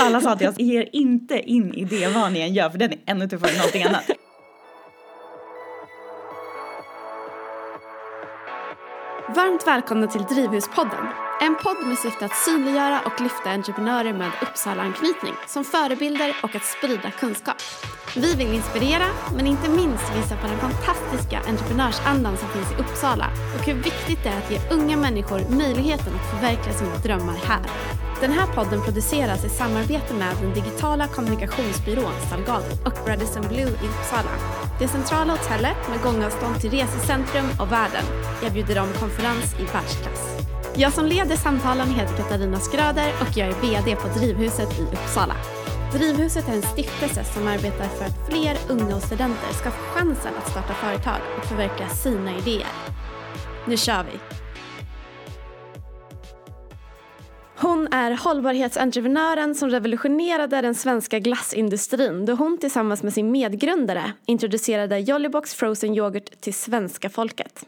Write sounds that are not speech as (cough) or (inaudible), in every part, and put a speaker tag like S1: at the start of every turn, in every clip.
S1: Så alla sa till oss, ge er inte in i det vad ni än gör för den är ännu tuffare än någonting annat.
S2: Varmt välkomna till Drivhuspodden. En podd med syfte att synliggöra och lyfta entreprenörer med Uppsala-anknytning som förebilder och att sprida kunskap. Vi vill inspirera, men inte minst visa på den fantastiska entreprenörsandan som finns i Uppsala och hur viktigt det är att ge unga människor möjligheten att förverkliga sina drömmar här. Den här podden produceras i samarbete med den digitala kommunikationsbyrån Salgado och Radisson Blue i Uppsala. Det centrala hotellet med gångavstånd till resecentrum och världen erbjuder dem konferens i världsklass. Jag som leder samtalen heter Katarina Skröder och jag är VD på Drivhuset i Uppsala. Drivhuset är en stiftelse som arbetar för att fler unga och studenter ska få chansen att starta företag och förverkliga sina idéer. Nu kör vi! Hon är hållbarhetsentreprenören som revolutionerade den svenska glassindustrin då hon tillsammans med sin medgrundare introducerade Jollybox frozen yoghurt till svenska folket.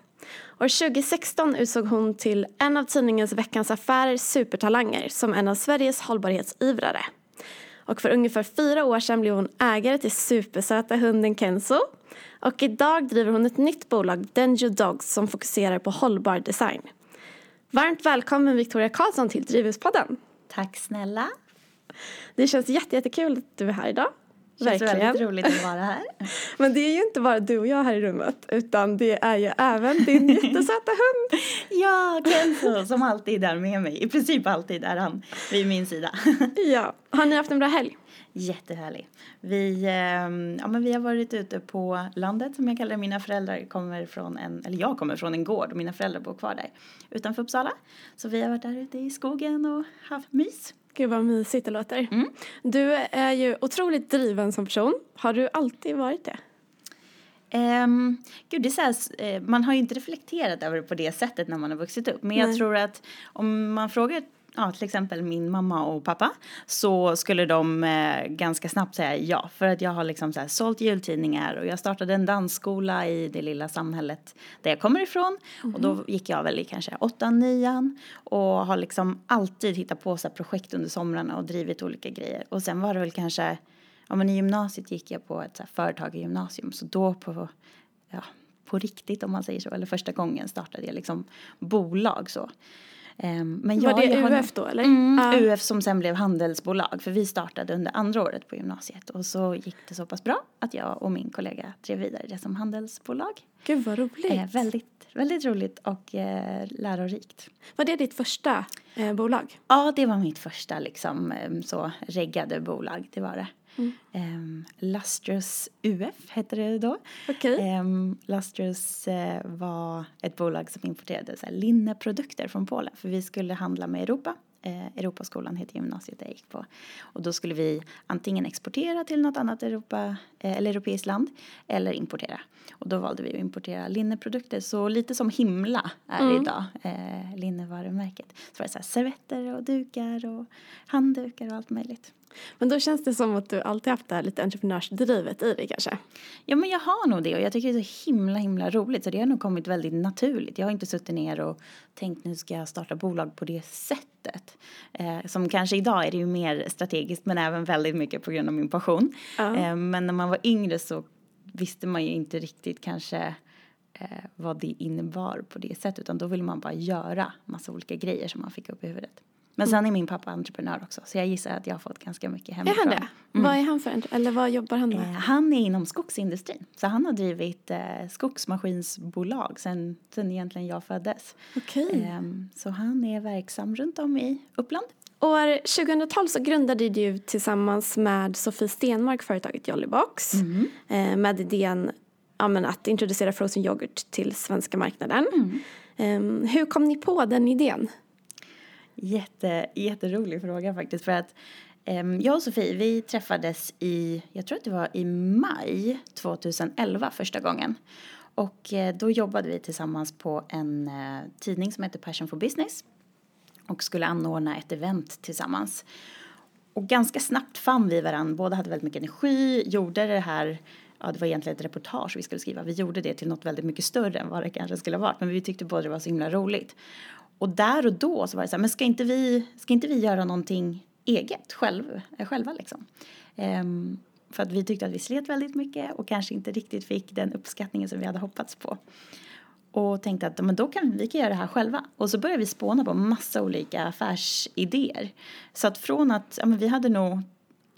S2: År 2016 utsåg hon till en av tidningens Veckans Affärer supertalanger som en av Sveriges hållbarhetsivrare. Och för ungefär fyra år sedan blev hon ägare till supersöta hunden Kenzo. Och idag driver hon ett nytt bolag, Denjo Dogs, som fokuserar på hållbar design. Varmt välkommen Victoria Karlsson till Drivhuspodden.
S1: Tack snälla.
S2: Det känns jättekul att du är här idag.
S1: Det Verkligen. väldigt roligt att vara här. (laughs)
S2: Men det är ju inte bara du och jag här i rummet utan det är ju även din (laughs) jättesöta hund.
S1: ja, Kenzo som alltid är där med mig. I princip alltid är han vid min sida. (laughs)
S2: ja. Har ni haft en bra helg?
S1: Jättehärlig. Vi, ehm, ja, men vi har varit ute på landet som jag kallar det. Mina föräldrar kommer från en, eller jag kommer från en gård och mina föräldrar bor kvar där utanför Uppsala. Så vi har varit där ute i skogen och haft mys.
S2: Gud vad mysigt det låter. Mm. Du är ju otroligt driven som person. Har du alltid varit det?
S1: Um, gud, det är så här, eh, man har ju inte reflekterat över det på det sättet när man har vuxit upp. Men Nej. jag tror att om man frågar ja, till exempel min mamma och pappa så skulle de eh, ganska snabbt säga ja. För att jag har liksom så här, sålt jultidningar och jag startade en dansskola i det lilla samhället där jag kommer ifrån. Mm. Och då mhm. gick jag väl i kanske åttan, nian och har liksom alltid hittat på så projekt under somrarna och drivit olika grejer. Och sen var det väl kanske, ja men i gymnasiet gick jag på ett så här, företag i gymnasium så då på, ja, på riktigt om man säger så, eller första gången startade jag liksom bolag så.
S2: Ehm, men jag, var det jag UF då eller?
S1: Mm, ah. UF som sen blev handelsbolag för vi startade under andra året på gymnasiet och så gick det så pass bra att jag och min kollega drev vidare det som handelsbolag.
S2: Gud vad roligt. Eh,
S1: väldigt, väldigt roligt och eh, lärorikt.
S2: Var det ditt första eh, bolag?
S1: Ja, det var mitt första liksom ehm, så reggade bolag, det var det. Mm. Um, Lustrous UF hette det då.
S2: Okay. Um,
S1: ehm, Lustrous uh, var ett bolag som importerade så här, linneprodukter från Polen för vi skulle handla med Europa. Uh, Europaskolan heter gymnasiet jag gick på. Och då skulle vi antingen exportera till något annat Europa, uh, eller europeiskt land eller importera. Och då valde vi att importera linneprodukter så lite som Himla är mm. idag, linnevarumärket. Så var det så här, servetter och dukar och handdukar och allt möjligt.
S2: Men då känns det som att du alltid haft det här lite entreprenörsdrivet i dig kanske?
S1: Ja men jag har nog det och jag tycker det är så himla himla roligt så det har nog kommit väldigt naturligt. Jag har inte suttit ner och tänkt nu ska jag starta bolag på det sättet. Eh, som kanske idag är det ju mer strategiskt men även väldigt mycket på grund av min passion. Uh. Eh, men när man var yngre så visste man ju inte riktigt kanske eh, vad det innebar på det sättet utan då ville man bara göra massa olika grejer som man fick upp i huvudet. Men sen är min pappa entreprenör också så jag gissar att jag har fått ganska mycket hemifrån.
S2: Är han det? Mm. Vad är han för eller vad jobbar han med? Eh,
S1: han är inom skogsindustrin. Så han har drivit eh, skogsmaskinsbolag sen, sen egentligen jag föddes.
S2: Okej. Okay.
S1: Eh, så han är verksam runt om i Uppland.
S2: År 2012 så grundade du tillsammans med Sofie Stenmark företaget Jollybox mm. eh, med idén ja, men att introducera frozen yoghurt till svenska marknaden. Mm. Ehm, hur kom ni på den idén?
S1: Jätte, jätterolig fråga faktiskt. För att um, jag och Sofie, vi träffades i, jag tror att det var i maj 2011 första gången. Och uh, då jobbade vi tillsammans på en uh, tidning som heter Passion for Business. Och skulle anordna ett event tillsammans. Och ganska snabbt fann vi varandra, båda hade väldigt mycket energi, gjorde det här ja, det var egentligen ett reportage vi skulle skriva. Vi gjorde det till något väldigt mycket större än vad det kanske skulle ha varit. Men vi tyckte båda det var så himla roligt. Och där och då så var det så här, men ska inte vi, ska inte vi göra någonting eget själv, eh, själva liksom. Um, för att vi tyckte att vi slet väldigt mycket och kanske inte riktigt fick den uppskattningen som vi hade hoppats på. Och tänkte att men då kan vi kan göra det här själva. Och så började vi spåna på massa olika affärsidéer. Så att från att, ja men vi hade nog,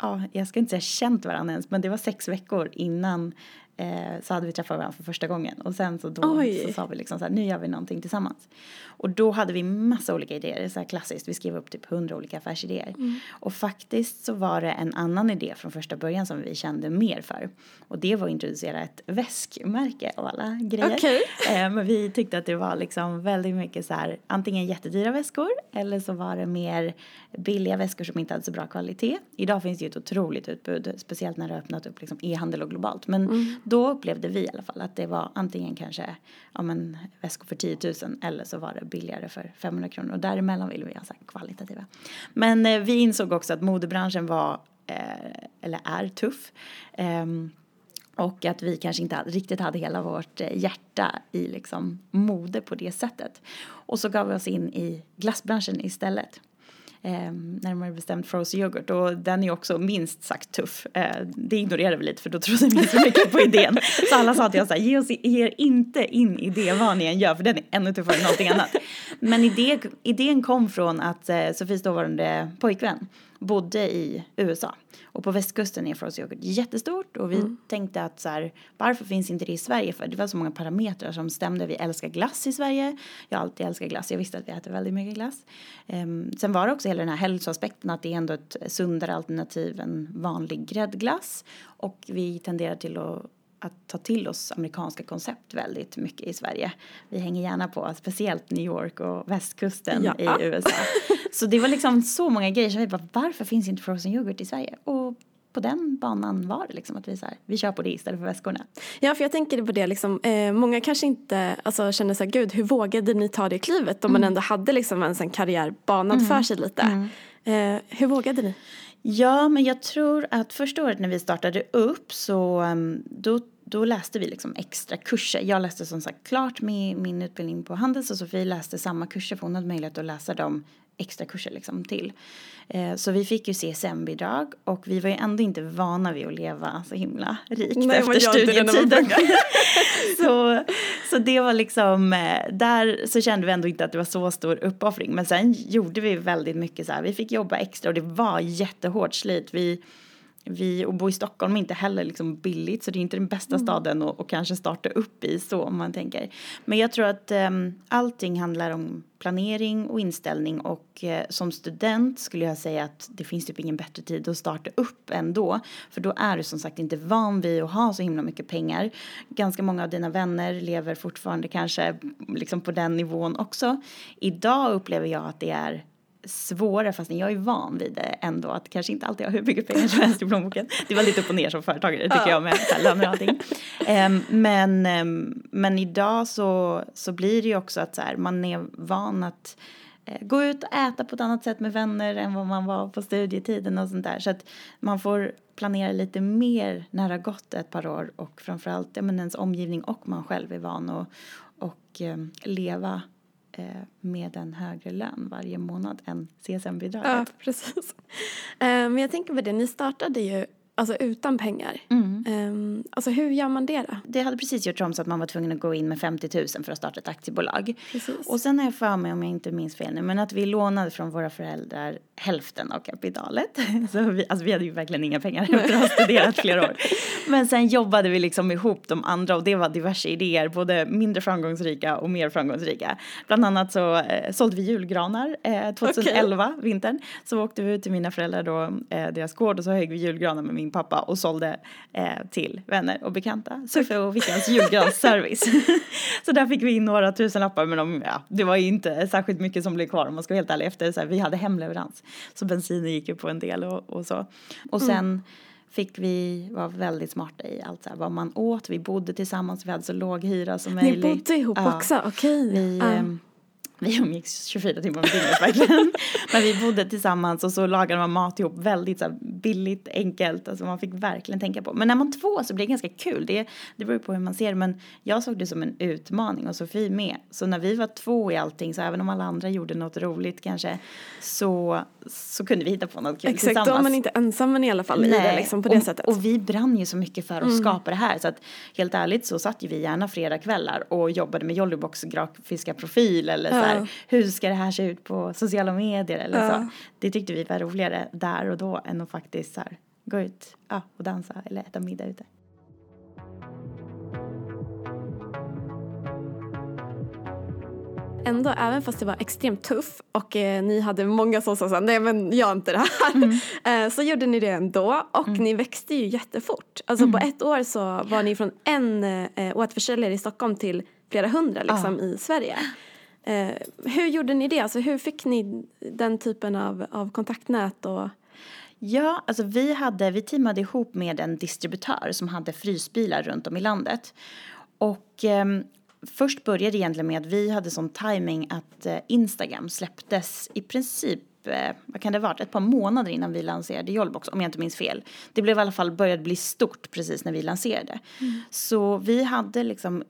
S1: ja jag ska inte säga känt varandra ens, men det var sex veckor innan eh, så hade vi träffat varandra för första gången. Och sen så då så sa vi liksom så här, nu gör vi någonting tillsammans. Och då hade vi massa olika idéer, så här klassiskt, vi skrev upp typ hundra olika affärsidéer. Mm. Och faktiskt så var det en annan idé från första början som vi kände mer för. Och det var att introducera ett väskmärke av alla grejer.
S2: Okay.
S1: Eh, men vi tyckte att det var liksom väldigt mycket så här, antingen jättedyra väskor eller så var det mer billiga väskor som inte hade så bra kvalitet. Idag finns det ju ett otroligt utbud, speciellt när det har öppnat upp liksom e-handel och globalt. Men mm då upplevde vi i alla fall att det var antingen kanske ja, men, väskor för 10 000 eller så var det billigare för 500 kronor och däremellan ville vi ha så kvalitativa. Men eh, vi insåg också att modebranschen var, eh, eller är tuff. Eh, och att vi kanske inte riktigt hade hela vårt eh, hjärta i liksom mode på det sättet. Och så gav vi oss in i glassbranschen istället eh, närmare bestämt frozen yoghurt och den är också minst sagt tuff. Eh, det ignorerade vi lite för då trodde vi så mycket på idén. Så alla sa till oss så här, ge, oss, ge er inte in i det vad ni än gör för den är ännu tuffare än någonting annat. Men idé, idén kom från att eh, Sofies dåvarande pojkvän bodde i USA. Och på västkusten är frozen yoghurt jättestort och vi mm. tänkte att så här, varför finns inte det i Sverige? För det var så många parametrar som stämde. Vi älskar glass i Sverige. Jag har alltid älskat glass. Jag visste att vi äter väldigt mycket glass. Um, sen var det också hela den här hälsoaspekten att det är ändå ett sundare alternativ än vanlig gräddglass. Och vi tenderar till att att ta till oss amerikanska koncept väldigt mycket i Sverige. Vi hänger gärna på, speciellt New York och västkusten ja. i USA. Så det var liksom så många grejer så vi bara, varför finns inte frozen yoghurt i Sverige? Och på den banan var det liksom att vi så här, vi kör på det istället för väskorna.
S2: Ja, för jag tänker på det liksom, eh, många kanske inte alltså, känner så här, gud hur vågade ni ta det klivet om mm. man ändå hade liksom en sån karriär banad mm. för sig lite. Mm. Eh, hur vågade ni?
S1: Ja, men jag tror att första året när vi startade upp så um, då då läste vi liksom extra kurser. Jag läste som sagt klart med min utbildning på Handels och Sofie läste samma kurser för hon hade möjlighet att läsa dem extra kurser liksom till. Eh, så vi fick ju CSN-bidrag och vi var ju ändå inte vana vid att leva så himla rikt Nej, efter studietiden. (laughs) så, så det var liksom, eh, där så kände vi ändå inte att det var så stor uppoffring. Men sen gjorde vi väldigt mycket så här, vi fick jobba extra och det var jättehårt slit. Vi, vi, och bo i Stockholm är inte heller liksom billigt så det är inte den bästa mm. staden att och kanske starta upp i så om man tänker. Men jag tror att um, allting handlar om planering och inställning och uh, som student skulle jag säga att det finns typ ingen bättre tid att starta upp ändå. För då är du som sagt inte van vid att ha så himla mycket pengar. Ganska många av dina vänner lever fortfarande kanske liksom på den nivån också. Idag upplever jag att det är svårare fast jag är van vid det ändå att kanske inte alltid ha hur mycket pengar som helst i plånboken. Det var lite upp och ner som företagare tycker ja. jag med löner och allting. Um, men, um, men idag så, så blir det ju också att så här, man är van att uh, gå ut och äta på ett annat sätt med vänner än vad man var på studietiden och sånt där. Så att man får planera lite mer när det har gått ett par år och framförallt ja, men ens omgivning och man själv är van att och, um, leva Eh, med en högre lön varje månad än CSN-bidraget.
S2: Ja, precis. Eh, men jag tänker på det, ni startade ju alltså utan pengar. Mm. Um, alltså hur gör man det då?
S1: Det hade precis gjort om så att man var tvungen att gå in med 50 000 för att starta ett aktiebolag. Precis. Och sen har jag för mig, om jag inte minns fel nu, men att vi lånade från våra föräldrar hälften av kapitalet. (laughs) Så vi, alltså vi hade ju verkligen inga pengar efter att ha studerat flera år. (laughs) Men sen jobbade vi liksom ihop de andra och det var diverse idéer, både mindre framgångsrika och mer framgångsrika. Bland annat så eh, sålde vi julgranar eh, 2011, okay. vintern. Så åkte vi ut till mina föräldrar då, eh, deras gård och så högg vi julgranar med min pappa och sålde eh, till vänner och bekanta. Suffe och Vickans julgransservice. (laughs) så där fick vi in några tusenlappar men de, ja, det var ju inte särskilt mycket som blev kvar om man ska vara helt ärlig efter så här, vi hade hemleverans. Så bensinen gick ju på en del och, och så. Och mm. sen mm. fick vi vara väldigt smarta i allt så här, vad man åt. Vi bodde tillsammans, vi hade så låg hyra som möjligt.
S2: Ni bodde ihop ja. också, okej. Okay.
S1: Vi, um. Vi umgicks 24 timmar om dygnet verkligen. (laughs) Men vi bodde tillsammans och så lagade man mat ihop väldigt så här, billigt, enkelt. Alltså man fick verkligen tänka på. Men när man två så blir det ganska kul. Det, det beror på hur man ser det. Men jag såg det som en utmaning och Sofie med. Så när vi var två i allting, så även om alla andra gjorde något roligt kanske, så, så kunde vi hitta på något kul
S2: Exakt,
S1: tillsammans.
S2: då är man inte ensam i alla fall i det liksom, på det
S1: och,
S2: sättet. Mm.
S1: Och vi brann ju så mycket för att skapa det här så att helt ärligt så satt ju vi gärna fredagkvällar och jobbade med Jollybox grafiska profil eller så här,
S2: Ja.
S1: hur ska det här se ut på sociala medier eller
S2: Ja.
S1: så. Det tyckte vi var roligare där och då än att faktiskt så här, gå ut ja, och dansa eller äta middag ute.
S2: Ändå, även fast det var extremt tuff och eh, ni hade många som sa nej men gör inte det här. (laughs) eh, så gjorde ni det ändå och ni växte ju jättefort. Alltså på ett år så var ni från en eh, återförsäljare i Stockholm till flera hundra liksom i Sverige. Eh, hur gjorde ni det? Alltså hur fick ni den typen av, av kontaktnät och
S1: Ja, alltså vi, hade, vi teamade ihop med en distributör som hade frysbilar runt om i landet. Och ehm, först började egentligen med att vi hade sån timing att eh, Instagram släpptes i princip eh, vad kan det ha varit, ett par månader innan vi lanserade Jollbox om jag inte minns fel. Det blev i alla fall började bli stort precis när vi lanserade. Så vi hade liksom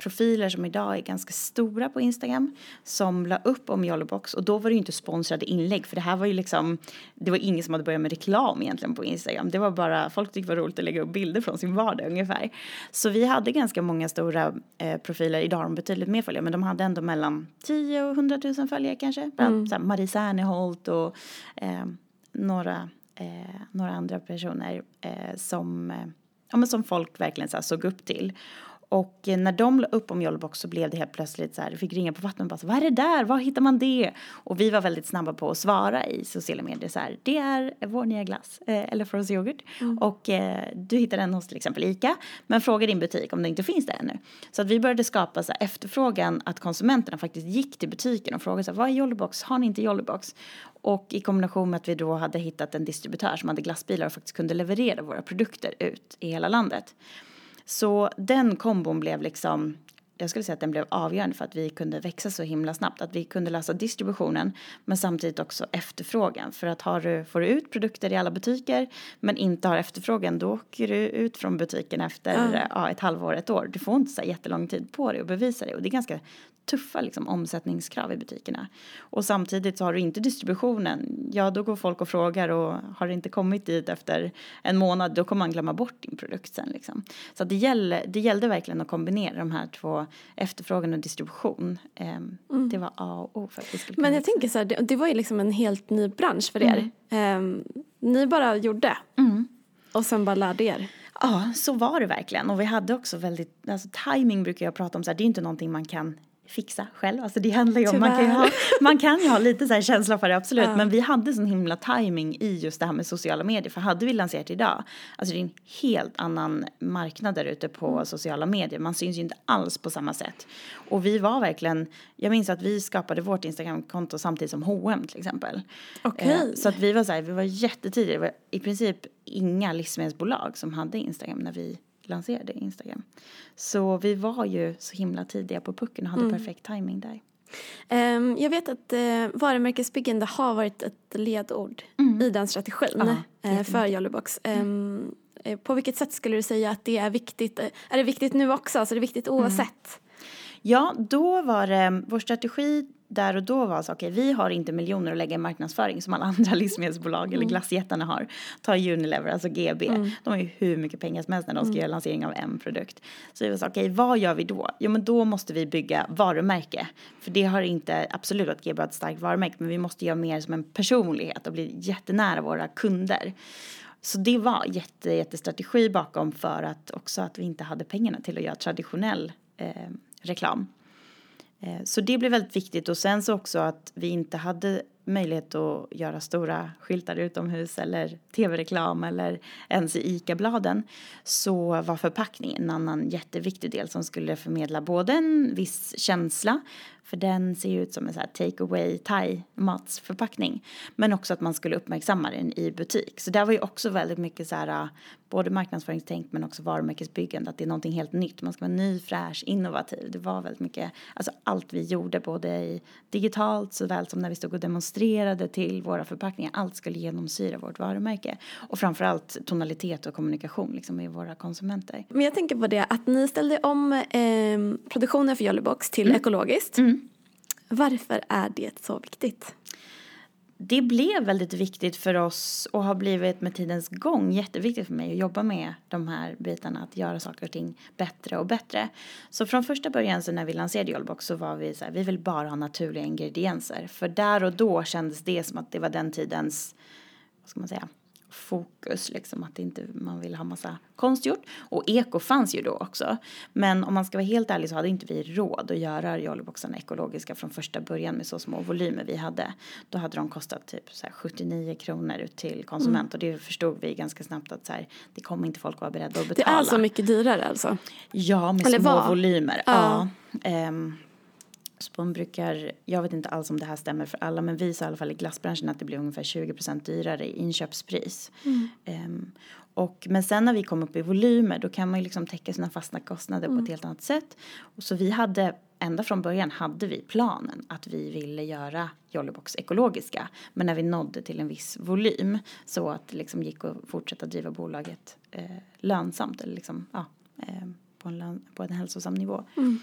S1: profiler som idag är ganska stora på Instagram som la upp om Jollybox. Och då var det ju inte sponsrade inlägg för det här var ju liksom det var ingen som hade börjat med reklam egentligen på Instagram. Det var bara folk tyckte det var roligt att lägga upp bilder från sin vardag ungefär. Så vi hade ganska många stora eh, profiler. Idag har de betydligt mer följare men de hade ändå mellan 10 och 100 000 följare kanske. Bland mm. Marie Serneholt och eh, några eh, några andra personer eh, som eh, ja, men som folk verkligen så såg upp till och när de la upp om Jollybox så blev det helt plötsligt så här, fick ringa på vattnet och bara så, vad är det där, var hittar man det? Och vi var väldigt snabba på att svara i sociala medier så här, det är vår nya glass, eh, eller Frozen yoghurt. Och eh, du hittar den hos till exempel ICA, men fråga din butik om det inte finns där ännu. Så att vi började skapa så här, efterfrågan att konsumenterna faktiskt gick till butiken och frågade så här, vad är Jollybox, har ni inte Jollybox? Och i kombination med att vi då hade hittat en distributör som hade glassbilar och faktiskt kunde leverera våra produkter ut i hela landet. Så den kombon blev liksom, jag skulle säga att den blev avgörande för att vi kunde växa så himla snabbt. Att vi kunde lösa distributionen men samtidigt också efterfrågan. För att har du, får du ut produkter i alla butiker men inte har efterfrågan då åker du ut från butiken efter
S2: Ja.
S1: ja, ett halvår, ett år. Du får inte så jättelång tid på dig att bevisa det och det är ganska tuffa liksom, omsättningskrav i butikerna. Och samtidigt så har du inte distributionen, ja då går folk och frågar och har det inte kommit dit efter en månad då kommer man glömma bort din produkt sen liksom. Så det, gäller, det gällde verkligen att kombinera de här två, efterfrågan och distribution. Ehm, Det var A och O för att vi skulle
S2: Men jag tänker så här, det, det var ju liksom en helt ny bransch för er. Ehm, ni bara gjorde
S1: Mm.
S2: och sen bara lärde er.
S1: Ja, så var det verkligen. Och vi hade också väldigt, alltså timing brukar jag prata om så här, det är inte någonting man kan fixa själv. Alltså det handlar ju om, man kan ju, ha, man kan ju ha lite så här känsla för det absolut.
S2: Ja.
S1: Men vi hade sån himla timing i just det här med sociala medier. För hade vi lanserat idag, alltså det är en helt annan marknad där ute på sociala medier. Man syns ju inte alls på samma sätt. Och vi var verkligen, jag minns att vi skapade vårt Instagramkonto samtidigt som H&M till exempel.
S2: Okej.
S1: Eh, Så att vi var så här, vi var jättetidiga. Det var i princip inga livsmedelsbolag som hade Instagram när vi lanserade Instagram. Så vi var ju så himla tidiga på pucken och hade
S2: Mm.
S1: perfekt timing där.
S2: Ehm, jag vet att uh, varumärkesbyggande har varit ett ledord i den strategin
S1: Mm. Ja,
S2: eh, för Jollybox. Ehm, eh, på vilket sätt skulle du säga att det är viktigt? Är det viktigt nu också? Alltså är det viktigt
S1: Mm.
S2: oavsett?
S1: Ja, då var det, vår strategi där och då var så okej, vi har inte miljoner att lägga i marknadsföring som alla (laughs) andra livsmedelsbolag eller glassjättarna har. Ta Unilever, alltså GB, de har ju hur mycket pengar som helst när de ska göra lansering av en produkt. Så vi var så okej, vad gör vi då? Jo, men då måste vi bygga varumärke. För det har inte, absolut att GB har ett starkt varumärke, men vi måste göra mer som en personlighet och bli jättenära våra kunder. Så det var jätte, jättestrategi bakom för att också att vi inte hade pengarna till att göra traditionell eh, reklam. Eh, så det blev väldigt viktigt. Och sen så också att vi inte hade möjlighet att göra stora skyltar utomhus eller tv-reklam eller ens i ICA-bladen. Så var förpackningen en annan jätteviktig del som skulle förmedla både en viss känsla för den ser ju ut som en så här take away thai matsförpackning. Men också att man skulle uppmärksamma den i butik. Så där var ju också väldigt mycket så här både marknadsföringstänk men också varumärkesbyggande att det är någonting helt nytt. Man ska vara ny fräsch innovativ. Det var väldigt mycket alltså allt vi gjorde både i digitalt såväl som när vi stod och demonstrerade till våra förpackningar. Allt skulle genomsyra vårt varumärke. Och framförallt tonalitet och kommunikation liksom med våra konsumenter.
S2: Men jag tänker på det att ni ställde om ehm, produktionen för Jollybox till
S1: Mm.
S2: ekologiskt. Varför är det så viktigt?
S1: det blev väldigt viktigt för oss och har blivit med tidens gång jätteviktigt för mig att jobba med de här bitarna, att göra saker och ting bättre och bättre. Så från första början så när vi lanserade Jollbox så var vi så här, vi vill bara ha naturliga ingredienser. För där och då kändes det som att det var den tidens, vad ska man säga, fokus liksom att inte man vill ha massa konstgjort. Och eko fanns ju då också. Men om man ska vara helt ärlig så hade inte vi råd att göra jollyboxarna ekologiska från första början med så små volymer vi hade. Då hade de kostat typ så 79 kronor ut till konsument mm. och det förstod vi ganska snabbt att så här, det kommer inte folk vara beredda att betala.
S2: Det är så mycket dyrare alltså?
S1: Ja, med Eller små var? volymer. Ja. ja. Um, Spån brukar, jag vet inte alls om det här stämmer för alla, men vi sa i alla fall i glassbranschen att det blir ungefär 20% dyrare i inköpspris. Mm. Um, och, men sen när vi kom upp i volymer då kan man ju liksom täcka sina fasta kostnader mm. på ett mm. helt annat sätt. Och så vi hade, ända från början hade vi planen att vi ville göra Jollybox ekologiska. Men när vi nådde till en viss volym så att det liksom gick att fortsätta driva bolaget eh, lönsamt eller liksom, ja, eh, på, en, på en hälsosam nivå. Mm.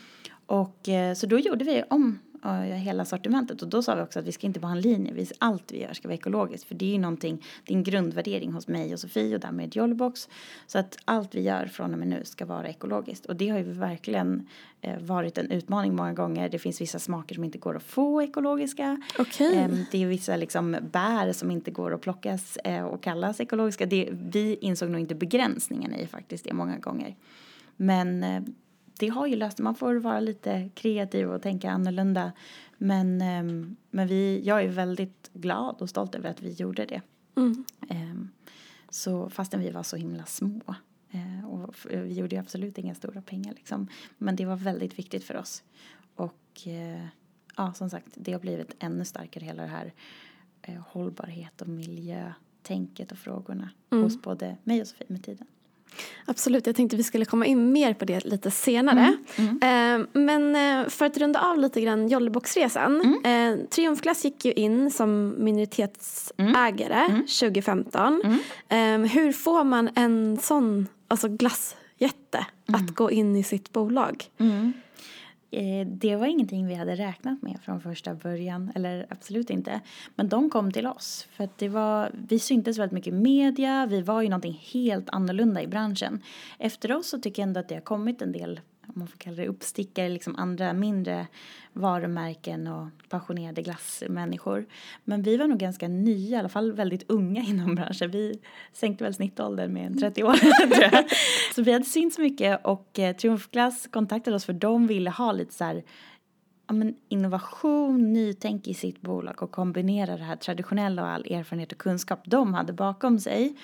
S1: Och eh, så då gjorde vi om uh, hela sortimentet och då sa vi också att vi ska inte bara ha en linje, vi, allt vi gör ska vara ekologiskt för det är ju någonting, det är en grundvärdering hos mig och Sofie och därmed Jollybox så att allt vi gör från och med nu ska vara ekologiskt och det har ju verkligen uh, varit en utmaning många gånger. Det finns vissa smaker som inte går att få ekologiska.
S2: Okay. Um,
S1: det är vissa liksom bär som inte går att plockas och kallas ekologiska. Det, vi insåg nog inte begränsningen i faktiskt det många gånger. Men det har ju löst Man får vara lite kreativ och tänka annorlunda. Men, ehm, men vi, jag är väldigt glad och stolt över att vi gjorde det. Mm. Ehm, så fastän vi var så himla små. Eh, och vi gjorde absolut inga stora pengar liksom. Men det var väldigt viktigt för oss. Och eh, ja, som sagt, det har blivit ännu starkare hela det här eh, hållbarhet och miljötänket och frågorna mm. hos både mig och Sofie med tiden.
S2: Absolut, jag tänkte vi skulle komma in mer på det lite senare. Mm, mm. Eh, men eh, för att runda av lite grann Jollyboxresan. Mm. Eh, Triumfglass gick ju in som minoritetsägare 2015. Mm. Mm. Eh, hur får man en sån alltså glassjätte att mm. gå in i sitt bolag?
S1: Eh, det var ingenting vi hade räknat med från första början, eller absolut inte. Men de kom till oss, för att det var, vi syntes väldigt mycket i media, vi var ju någonting helt annorlunda i branschen. Efter oss så tycker jag ändå att det har kommit en del om man får kalla det uppstickare, liksom andra mindre varumärken och passionerade glassmänniskor. Men vi var nog ganska nya, i alla fall väldigt unga inom branschen. Vi sänkte väl snittåldern med en 30 år tror jag. (laughs) Så vi hade synts mycket och eh, Triumfglass kontaktade oss för de ville ha lite så här ja, men innovation, nytänk i sitt bolag och kombinera det här traditionella och all erfarenhet och kunskap de hade bakom sig.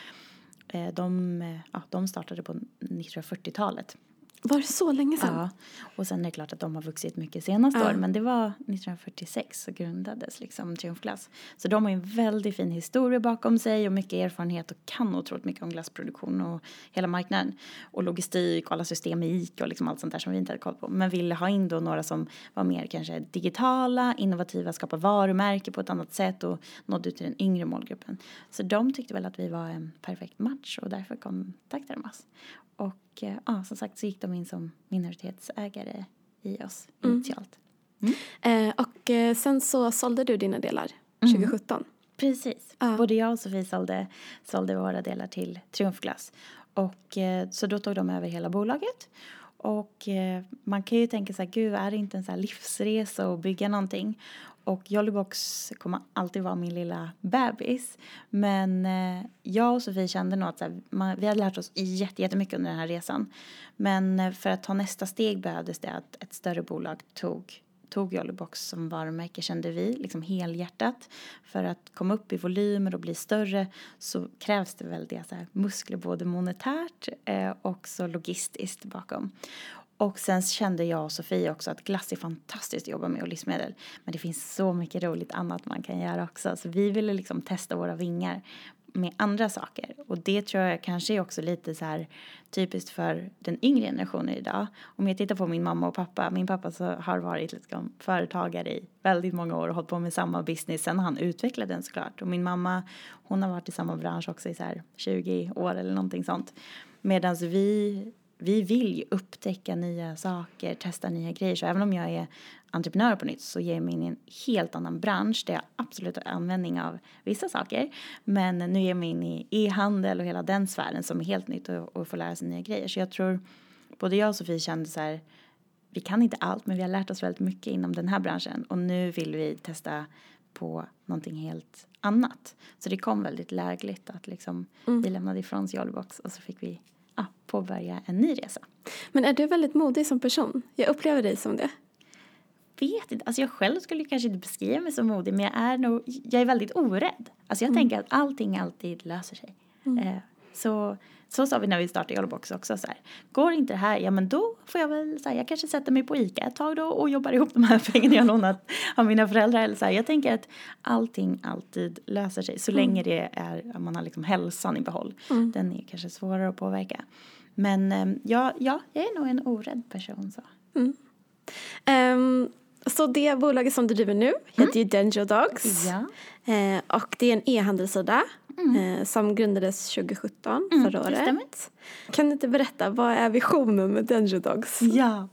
S1: Eh, de, eh, ja, de startade på 1940-talet
S2: var det så länge sedan?
S1: Ja, och sen är det klart att de har vuxit mycket senaste ja. år. Men det var 1946 så grundades liksom Triumfglass. Så de har ju en väldigt fin historia bakom sig och mycket erfarenhet och kan otroligt mycket om glassproduktion och hela marknaden. Och logistik och alla system i ICA och liksom allt sånt där som vi inte hade koll på. Men ville ha in då några som var mer kanske digitala, innovativa, skapa varumärke på ett annat sätt och nådde ut till den yngre målgruppen. Så de tyckte väl att vi var en perfekt match och därför kontaktade de oss. Och eh, ja, som sagt så gick de in som minoritetsägare i oss mm. initialt.
S2: Mm. Eh, och eh, sen så sålde du dina delar 2017. Mm.
S1: Precis. Ah. Både jag och Sofie sålde, sålde våra delar till Triumfglass. Och eh, så då tog de över hela bolaget. Och eh, man kan ju tänka sig, gud är det inte en så livsresa att bygga någonting? Och Jollybox kommer alltid vara min lilla bebis. Men eh, jag och Sofie kände nog att här, man, vi hade lärt oss jättemycket under den här resan. Men eh, för att ta nästa steg behövdes det att ett större bolag tog tog Jollybox som varumärke kände vi, liksom helhjärtat. För att komma upp i volymer och bli större så krävs det väldiga så här, muskler både monetärt eh, och så logistiskt bakom. Och sen kände jag och Sofie också att glass är fantastiskt att jobba med och livsmedel. Men det finns så mycket roligt annat man kan göra också. Så vi ville liksom testa våra vingar med andra saker. Och det tror jag kanske är också lite så här typiskt för den yngre generationen idag. Om jag tittar på min mamma och pappa. Min pappa så har varit liksom företagare i väldigt många år och hållit på med samma business. Sen har han utvecklat den såklart. Och min mamma hon har varit i samma bransch också i så här 20 år eller någonting sånt. Medan vi vi vill ju upptäcka nya saker, testa nya grejer. Så även om jag är entreprenör på nytt så ger jag mig in i en helt annan bransch där jag absolut har användning av vissa saker. Men nu ger jag mig in i e-handel och hela den sfären som är helt nytt och, och får lära sig nya grejer. Så jag tror både jag och Sofie kände så här, vi kan inte allt men vi har lärt oss väldigt mycket inom den här branschen och nu vill vi testa på någonting helt annat. Så det kom väldigt lägligt att liksom mm. vi lämnade ifrån oss Jollybox och så fick vi ja, påbörja en ny resa.
S2: Men är du väldigt modig som person? Jag upplever dig som det.
S1: Vet inte, alltså jag själv skulle kanske inte beskriva mig som modig men jag är nog, jag är väldigt orädd. Alltså jag mm. tänker att allting alltid löser sig. Mm. Eh, så så sa vi när vi startade Jollybox också så här. Går inte det här, ja men då får jag väl så här, jag kanske sätter mig på ICA ett tag då och jobbar ihop de här (laughs) pengarna jag lånat av mina föräldrar eller så här. Jag tänker att allting alltid löser sig så mm. länge det är, man har liksom hälsan i behåll. Mm. Den är kanske svårare att påverka. Men ehm, ja, ja, jag är nog en orädd person så. Mm.
S2: Um, så det bolaget som du driver nu heter mm. ju Denjo Dogs. Ja. Eh, och det är en e-handelssida mm. eh, som grundades 2017, mm, förra året. Kan du inte berätta, vad är visionen med Denjo Dogs?
S1: Ja,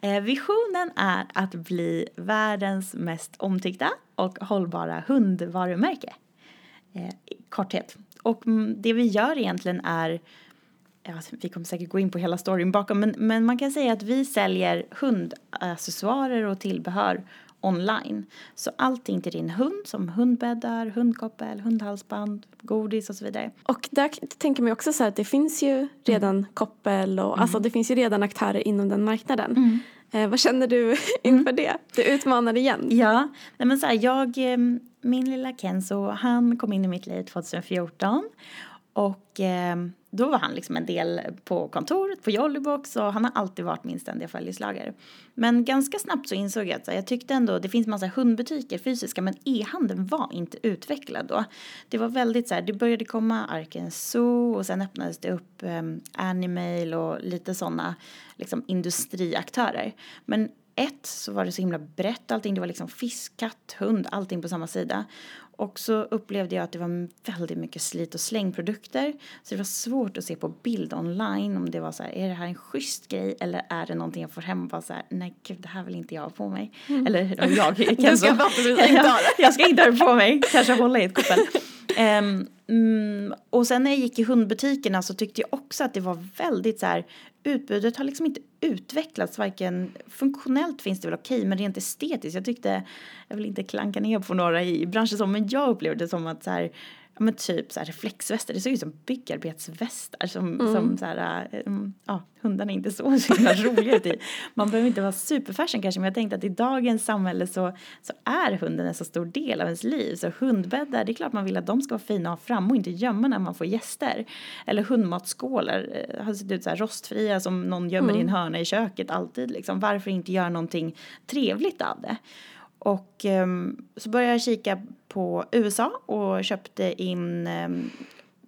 S1: eh, visionen är att bli världens mest omtyckta och hållbara hundvarumärke. Eh, I korthet. Och mm, det vi gör egentligen är ja, vi kommer säkert gå in på hela storyn bakom, men, men man kan säga att vi säljer hundaccessoarer och tillbehör online. Så allting till din hund som hundbäddar, hundkoppel, hundhalsband, godis och så vidare.
S2: Och där tänker man också så här att det finns ju redan mm. koppel och mm. alltså det finns ju redan aktörer inom den marknaden. Mm. Eh, vad känner du (laughs) inför mm. det? Du utmanar igen.
S1: Ja, nej men så här, jag, eh, min lilla Kenzo, han kom in i mitt liv 2014 och eh, då var han liksom en del på kontoret, på Jollybox och han har alltid varit min ständiga följeslagare. Men ganska snabbt så insåg jag att jag tyckte ändå, det finns massa hundbutiker fysiska men e-handeln var inte utvecklad då. Det var väldigt så här, det började komma Arken Zoo och sen öppnades det upp eh, Animail och lite sådana liksom industriaktörer. Men ett så var det så himla brett allting, det var liksom fisk, katt, hund, allting på samma sida. Och så upplevde jag att det var väldigt mycket slit och slängprodukter. Så det var svårt att se på bild online om det var så här, är det här en schysst grej eller är det någonting jag får hem och bara så här, nej gud det här vill inte jag ha på mig. Mm. Eller jag, (laughs) jag,
S2: jag, ska (laughs)
S1: jag, jag ska inte ha det på mig, kanske hålla i ett koppel. Um, (laughs) och sen när jag gick i hundbutikerna så tyckte jag också att det var väldigt så här, utbudet har liksom inte utvecklats, varken funktionellt finns det väl okej, men rent estetiskt, jag tyckte, jag vill inte klanka ner på några i branschen så, men jag upplevde det som att så här, ja men typ så här reflexvästar, det såg ut som byggarbetsvästar som, mm. som så här, um, ja hundarna är inte så, (laughs) så himla roliga ut i. Man behöver inte vara superfashion kanske men jag tänkte att i dagens samhälle så, så är hunden en så stor del av ens liv så hundbäddar, det är klart man vill att de ska vara fina och fram och inte gömma när man får gäster. Eller hundmatskålar, eh, har sett ut så här rostfria som någon gömmer mm. i en hörna i köket alltid liksom. Varför inte göra någonting trevligt av det? Och um, så började jag kika på USA och köpte in um,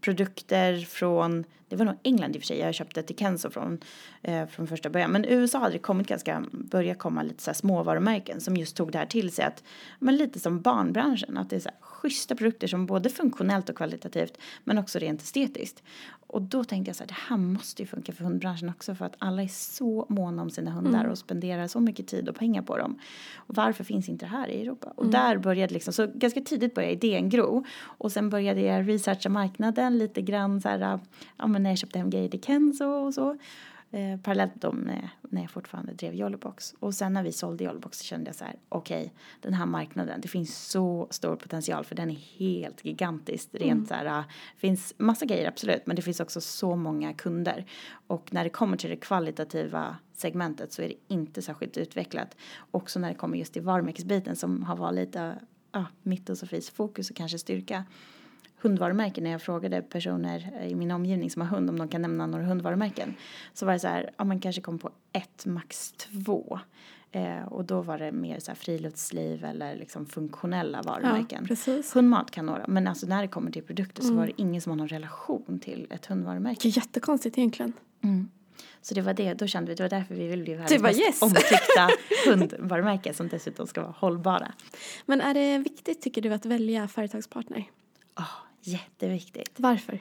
S1: produkter från, det var nog England i och för sig, jag köpte till Kenzo från, eh, från första början. Men USA hade det kommit ganska, börjat komma lite så här småvarumärken som just tog det här till sig att, men lite som barnbranschen, att det är så här schyssta produkter som både funktionellt och kvalitativt men också rent estetiskt. Och då tänkte jag så här, det här måste ju funka för hundbranschen också för att alla är så måna om sina hundar mm. och spenderar så mycket tid och pengar på dem. Och varför finns inte det här i Europa? Och mm. där började liksom, så ganska tidigt började idén gro och sen började jag researcha marknaden lite grann så här, ja men när jag köpte hem grejer till Kenzo och så. Eh, parallellt med, när jag fortfarande drev Jollybox. Och sen när vi sålde Jollybox så kände jag så här, okej, okay, den här marknaden, det finns så stor potential för den är helt gigantisk. Rent mm. så här, det finns massa grejer absolut, men det finns också så många kunder. Och när det kommer till det kvalitativa segmentet så är det inte särskilt utvecklat. Också när det kommer just till varumärkesbiten som har varit lite, ja, mitt och Sofies fokus och kanske styrka hundvarumärken när jag frågade personer i min omgivning som har hund om de kan nämna några hundvarumärken. Så var det så här, ja man kanske kom på ett, max två. Eh, och då var det mer så här friluftsliv eller liksom funktionella varumärken. Ja,
S2: precis.
S1: Hundmat kan några, men alltså när det kommer till produkter mm. så var det ingen som har någon relation till ett hundvarumärke.
S2: Jättekonstigt egentligen.
S1: Mm. Så det var det, då kände vi, det var därför vi ville bli världens mest yes. omtyckta (laughs) hundvarumärken som dessutom ska vara hållbara.
S2: Men är det viktigt tycker du att välja företagspartner?
S1: Oh, Jätteviktigt.
S2: Varför?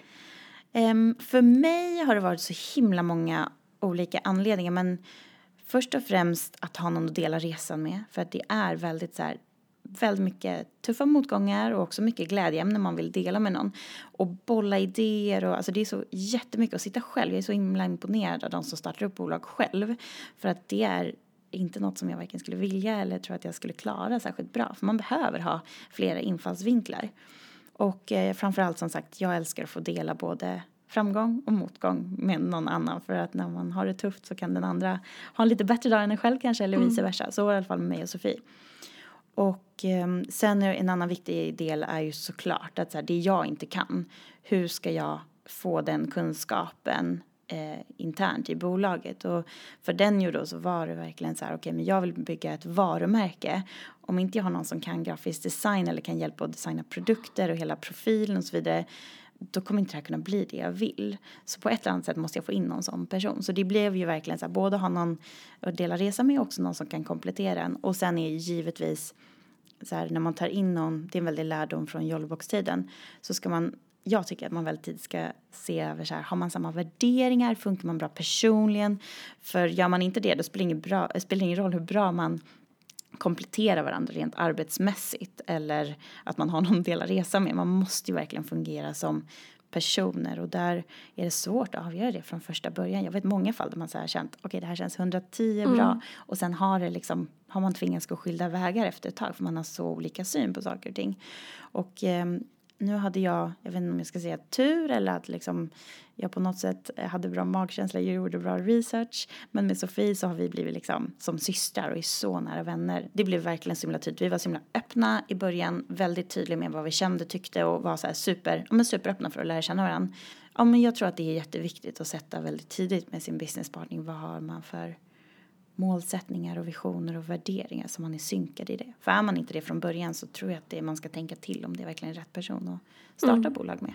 S1: Um, för mig har det varit så himla många olika anledningar men först och främst att ha någon att dela resan med. För att det är väldigt så här, väldigt mycket tuffa motgångar och också mycket glädjeämnen man vill dela med någon. Och bolla idéer och alltså det är så jättemycket att sitta själv. Jag är så himla imponerad av de som startar upp bolag själv. För att det är inte något som jag varken skulle vilja eller tror att jag skulle klara särskilt bra. För man behöver ha flera infallsvinklar. Och eh, framförallt som sagt, jag älskar att få dela både framgång och motgång med någon annan. För att när man har det tufft så kan den andra ha en lite bättre dag än en själv kanske eller vice versa. Så var det i alla fall med mig och Sofie. Och eh, sen en annan viktig del är ju såklart att så här, det jag inte kan, hur ska jag få den kunskapen eh, internt i bolaget. Och för den ju då så var det verkligen så här, okej okay, men jag vill bygga ett varumärke. Om inte jag har någon som kan grafisk design eller kan hjälpa att designa produkter och hela profilen och så vidare då kommer inte det här kunna bli det jag vill. Så på ett eller annat sätt måste jag få in någon sån person. Så det blev ju verkligen så här, både ha någon att dela resa med och också någon som kan komplettera en. Och sen är givetvis så här, när man tar in någon, det är en väldig lärdom från jollybox-tiden så ska man jag tycker att man väldigt tidigt ska se över så här, har man samma värderingar, funkar man bra personligen? För gör man inte det, då spelar det ingen, bra, spelar ingen roll hur bra man kompletterar varandra rent arbetsmässigt eller att man har någon del att resa med. Man måste ju verkligen fungera som personer och där är det svårt att avgöra det från första början. Jag vet många fall där man så här känt okej okay, det här känns 110 mm. bra och sen har det liksom har man tvingats gå skilda vägar efter ett tag för man har så olika syn på saker och ting. Och eh, nu hade jag, jag vet inte om jag ska säga tur eller att liksom jag på något sätt hade bra magkänsla, jag gjorde bra research. Men med Sofie så har vi blivit liksom som systrar och är så nära vänner. Det blev verkligen så himla tydligt. Vi var så himla öppna i början, väldigt tydliga med vad vi kände, tyckte och var så här super, ja men superöppna för att lära känna varandra. Ja men jag tror att det är jätteviktigt att sätta väldigt tidigt med sin businesspartner, vad har man för målsättningar och visioner och värderingar som man är synkad i det. För är man inte det från början så tror jag att det man ska tänka till om det är verkligen rätt person att starta mm. bolag med.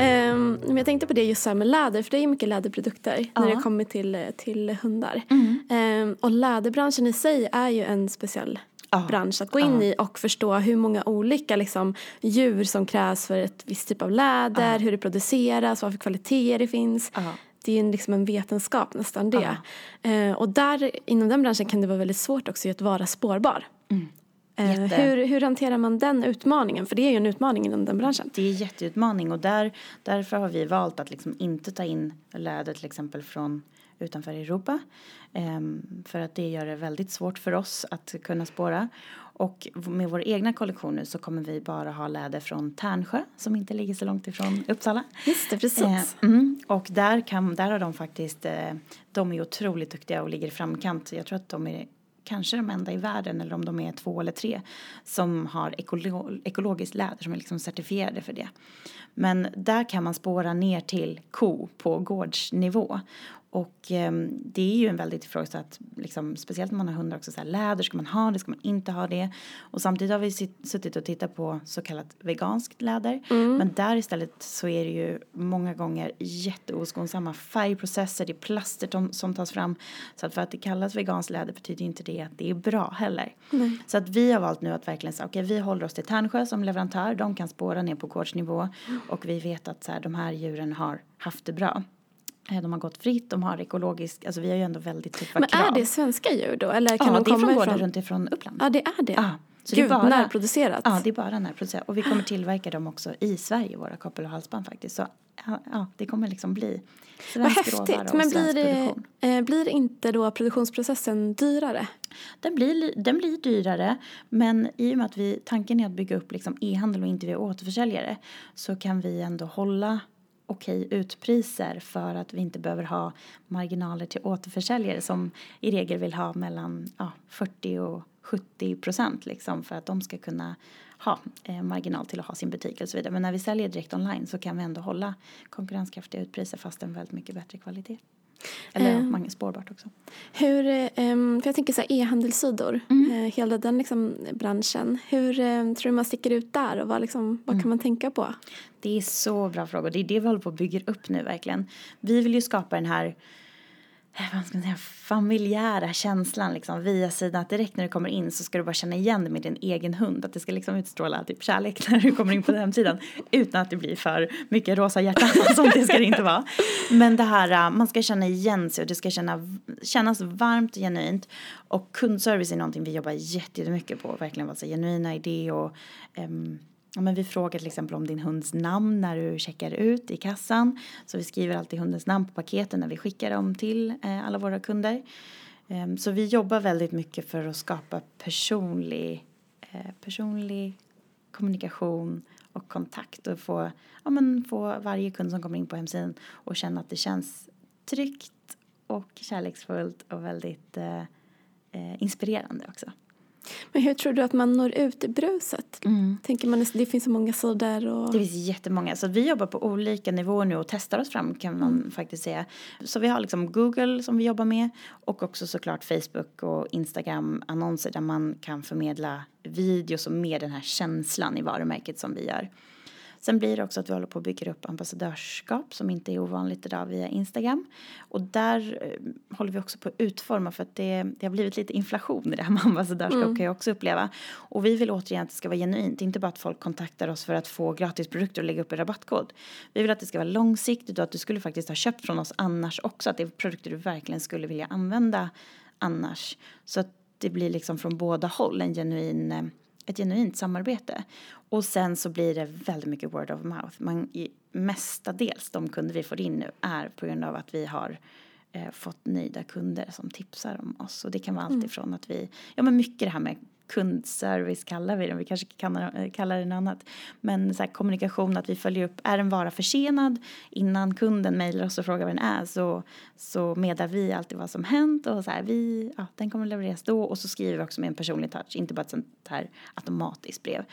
S2: Um, jag tänkte på det just så med läder, för det är ju mycket läderprodukter ja. när det kommer till, till hundar. Mm. Um, och läderbranschen i sig är ju en speciell oh. bransch att gå in oh. i och förstå hur många olika liksom, djur som krävs för ett visst typ av läder, oh. hur det produceras, vad för kvaliteter det finns. Det är ju liksom en vetenskap nästan det. Uh, och där, inom den branschen kan det vara väldigt svårt också att vara spårbar. Mm. Uh, hur, hur hanterar man den utmaningen? För det är ju en utmaning inom den branschen.
S1: Det är en jätteutmaning och där, därför har vi valt att liksom inte ta in läder till exempel från utanför Europa. Ehm, för att det gör det väldigt svårt för oss att kunna spåra. Och med våra egna kollektioner så kommer vi bara ha läder från Tärnsjö som inte ligger så långt ifrån Uppsala.
S2: Just det, precis. Eh,
S1: mm, och där, kan, där har de faktiskt, eh, de är otroligt duktiga och ligger i framkant. Jag tror att de är kanske de enda i världen eller om de är två eller tre som har ekolo ekologiskt läder som är liksom certifierade för det. Men där kan man spåra ner till ko på gårdsnivå och eh, det är ju en väldigt ifrågasatt, liksom, speciellt när man har hundar också, så här, läder, ska man ha det, ska man inte ha det? Och samtidigt har vi suttit och tittat på så kallat veganskt läder. Mm. Men där istället så är det ju många gånger jätteoskonsamma färgprocesser, det är plaster som tas fram. Så att för att det kallas veganskt läder betyder inte det att det är bra heller. Mm. Så att vi har valt nu att verkligen säga, okej okay, vi håller oss till Tärnsjö som leverantör, de kan spåra ner på gårdsnivå mm. och vi vet att så här, de här djuren har haft det bra. Eh, de har gått fritt, de har ekologisk, alltså vi har ju ändå väldigt tuffa
S2: Men
S1: krav.
S2: Men är det svenska djur då? Eller kan
S1: ja,
S2: de
S1: det är från gårdar runt ifrån Uppland.
S2: Ja, det är det.
S1: Ja.
S2: Så Gud, det är bara, närproducerat?
S1: Ja, det är bara närproducerat. Och vi kommer tillverka dem också i Sverige, våra koppel och halsband faktiskt. Så ja, det kommer liksom bli
S2: svensk Vad häftigt. Men blir det, eh, blir inte då produktionsprocessen dyrare?
S1: Den blir, den blir dyrare, men i och med att vi, tanken är att bygga upp liksom e-handel och inte via återförsäljare så kan vi ändå hålla okej utpriser för att vi inte behöver ha marginaler till återförsäljare som i regel vill ha mellan ja, 40 och 70 procent liksom för att de ska kunna ha eh, marginal till att ha sin butik och så vidare. Men när vi säljer direkt online så kan vi ändå hålla konkurrenskraftiga utpriser fast en väldigt mycket bättre kvalitet. Eller um, många spårbart också.
S2: Hur, um, för jag tänker så här e-handelssidor, mm. uh, hela den liksom branschen. Hur um, tror du man sticker ut där och vad, liksom, vad mm. kan man tänka på?
S1: Det är så bra frågor. Det är det vi håller på att bygga upp nu verkligen. Vi vill ju skapa den här Eh, vad ska man säga, familjära känslan liksom via sidan. Att direkt när du kommer in så ska du bara känna igen dig med din egen hund. Att det ska liksom utstråla typ kärlek (laughs) när du kommer in på den hemsidan. Utan att det blir för mycket rosa hjärtan och (laughs) sånt, det ska det inte vara. Men det här, äh, man ska känna igen sig och det ska känna, kännas varmt och genuint. Och kundservice är någonting vi jobbar jättemycket på. Verkligen vara så genuina idéer och um, Ja, men vi frågar till exempel om din hunds namn när du checkar ut i kassan. Så vi skriver alltid hundens namn på paketen när vi skickar dem till eh, alla våra kunder. Ehm, så vi jobbar väldigt mycket för att skapa personlig, eh, personlig kommunikation och kontakt och få, ja, men få varje kund som kommer in på hemsidan och känna att det känns tryggt och kärleksfullt och väldigt eh, eh, inspirerande också.
S2: Men hur tror du att man når ut i bruset? Mm. Tänker man, det finns så många sidor. Och...
S1: Det finns jättemånga. Så vi jobbar på olika nivåer nu och testar oss fram kan man mm. faktiskt säga. Så vi har liksom Google som vi jobbar med och också såklart Facebook och Instagram annonser där man kan förmedla videos och mer den här känslan i varumärket som vi gör. Sen blir det också att vi håller på att bygga upp ambassadörskap som inte är ovanligt idag via Instagram. Och där eh, håller vi också på att utforma för att det, det har blivit lite inflation i det här med ambassadörskap mm. kan jag också uppleva. Och vi vill återigen att det ska vara genuint, inte bara att folk kontaktar oss för att få gratisprodukter och lägga upp en rabattkod. Vi vill att det ska vara långsiktigt och att du skulle faktiskt ha köpt från oss annars också, att det är produkter du verkligen skulle vilja använda annars. Så att det blir liksom från båda håll en genuin eh, ett genuint samarbete. Och sen så blir det väldigt mycket word of mouth. Man, i, mestadels de kunder vi får in nu är på grund av att vi har eh, fått nöjda kunder som tipsar om oss. Och det kan vara mm. allt ifrån att vi, ja men mycket det här med kundservice kallar vi det, vi kanske kan eh, kalla det något annat. Men så här, kommunikation, att vi följer upp, är en vara försenad innan kunden mejlar oss och frågar vad den är så, så meddelar vi alltid vad som hänt och så här, vi, ja, den kommer levereras då och så skriver vi också med en personlig touch, inte bara ett sånt här automatiskt brev.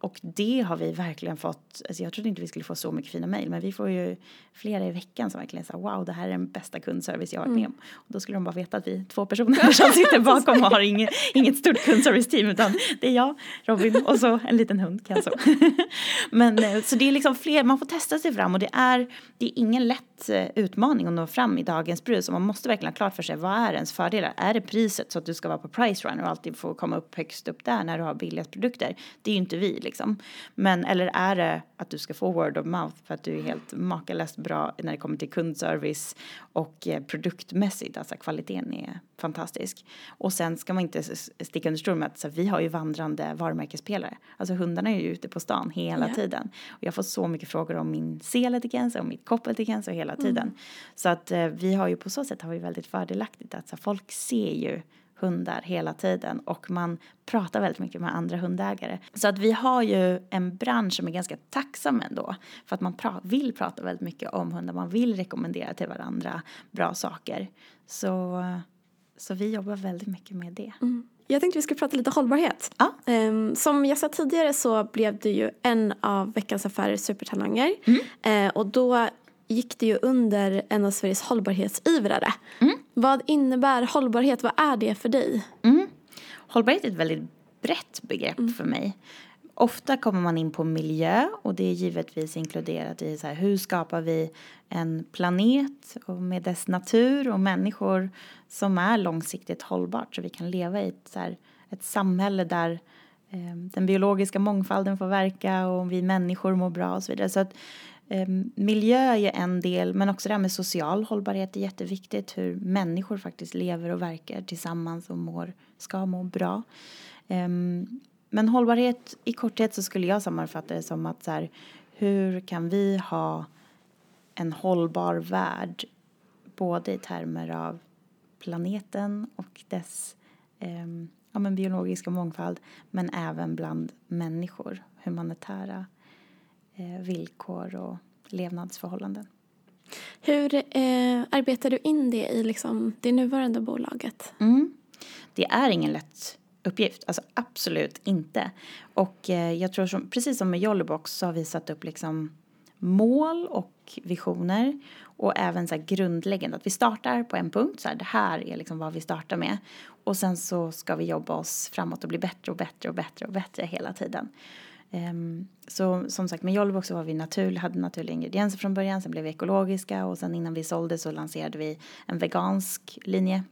S1: Och det har vi verkligen fått, alltså jag trodde inte vi skulle få så mycket fina mejl men vi får ju flera i veckan som verkligen säger wow det här är den bästa kundservice jag har varit med om. Mm. Och då skulle de bara veta att vi är två personer (laughs) som sitter bakom och har inget, inget stort kundservice-team utan det är jag, Robin och så en liten hund kanske. (laughs) men eh, så det är liksom fler, man får testa sig fram och det är, det är ingen lätt eh, utmaning att nå fram i dagens brus och man måste verkligen ha klart för sig vad är ens fördelar? Är det priset så att du ska vara på price run och alltid få komma upp högst upp där när du har billigast produkter? Det är ju inte vi liksom. Men eller är det att du ska få word of mouth för att du är helt makalöst bra när det kommer till kundservice och eh, produktmässigt, alltså kvaliteten är fantastisk. Och sen ska man inte sticka under stol med att vi har ju vandrande varumärkespelare. Alltså hundarna är ju ute på stan hela yeah. tiden. Och jag får så mycket frågor om min seletikens och mitt koppelikens och hela tiden. Mm. Så att eh, vi har ju på så sätt har vi väldigt fördelaktigt att så, folk ser ju hundar hela tiden och man pratar väldigt mycket med andra hundägare. Så att vi har ju en bransch som är ganska tacksam ändå för att man pra vill prata väldigt mycket om hundar, man vill rekommendera till varandra bra saker. Så, så vi jobbar väldigt mycket med det.
S2: Mm. Jag tänkte vi skulle prata lite hållbarhet. Ja. Um, som jag sa tidigare så blev du ju en av Veckans Affärer supertalanger. Mm. Uh, och då gick det ju under en av Sveriges hållbarhetsivrare. Mm. Vad innebär hållbarhet? Vad är det för dig?
S1: Mm. Hållbarhet är ett väldigt brett begrepp mm. för mig. Ofta kommer man in på miljö och det är givetvis inkluderat i så här, hur skapar vi en planet och med dess natur och människor som är långsiktigt hållbart så vi kan leva i ett, så här, ett samhälle där eh, den biologiska mångfalden får verka och vi människor mår bra och så vidare. Så att ehm, miljö är en del, men också det här med social hållbarhet är jätteviktigt. Hur människor faktiskt lever och verkar tillsammans och mår, ska må bra. Ehm, men hållbarhet, i korthet så skulle jag sammanfatta det som att så här, hur kan vi ha en hållbar värld både i termer av planeten och dess eh, ja, men biologiska mångfald men även bland människor, humanitära eh, villkor och levnadsförhållanden.
S2: Hur eh, arbetar du in det i liksom, det nuvarande bolaget?
S1: Mm. Det är ingen lätt uppgift, alltså absolut inte. Och eh, jag tror som, precis som med Jollybox så har vi satt upp liksom mål och visioner och även så grundläggande att vi startar på en punkt, så här, det här är liksom vad vi startar med och sen så ska vi jobba oss framåt och bli bättre och bättre och bättre och bättre hela tiden. Um, så som sagt med Jollybox så var vi naturlig, hade naturliga ingredienser från början, sen blev vi ekologiska och sen innan vi sålde så lanserade vi en vegansk linje.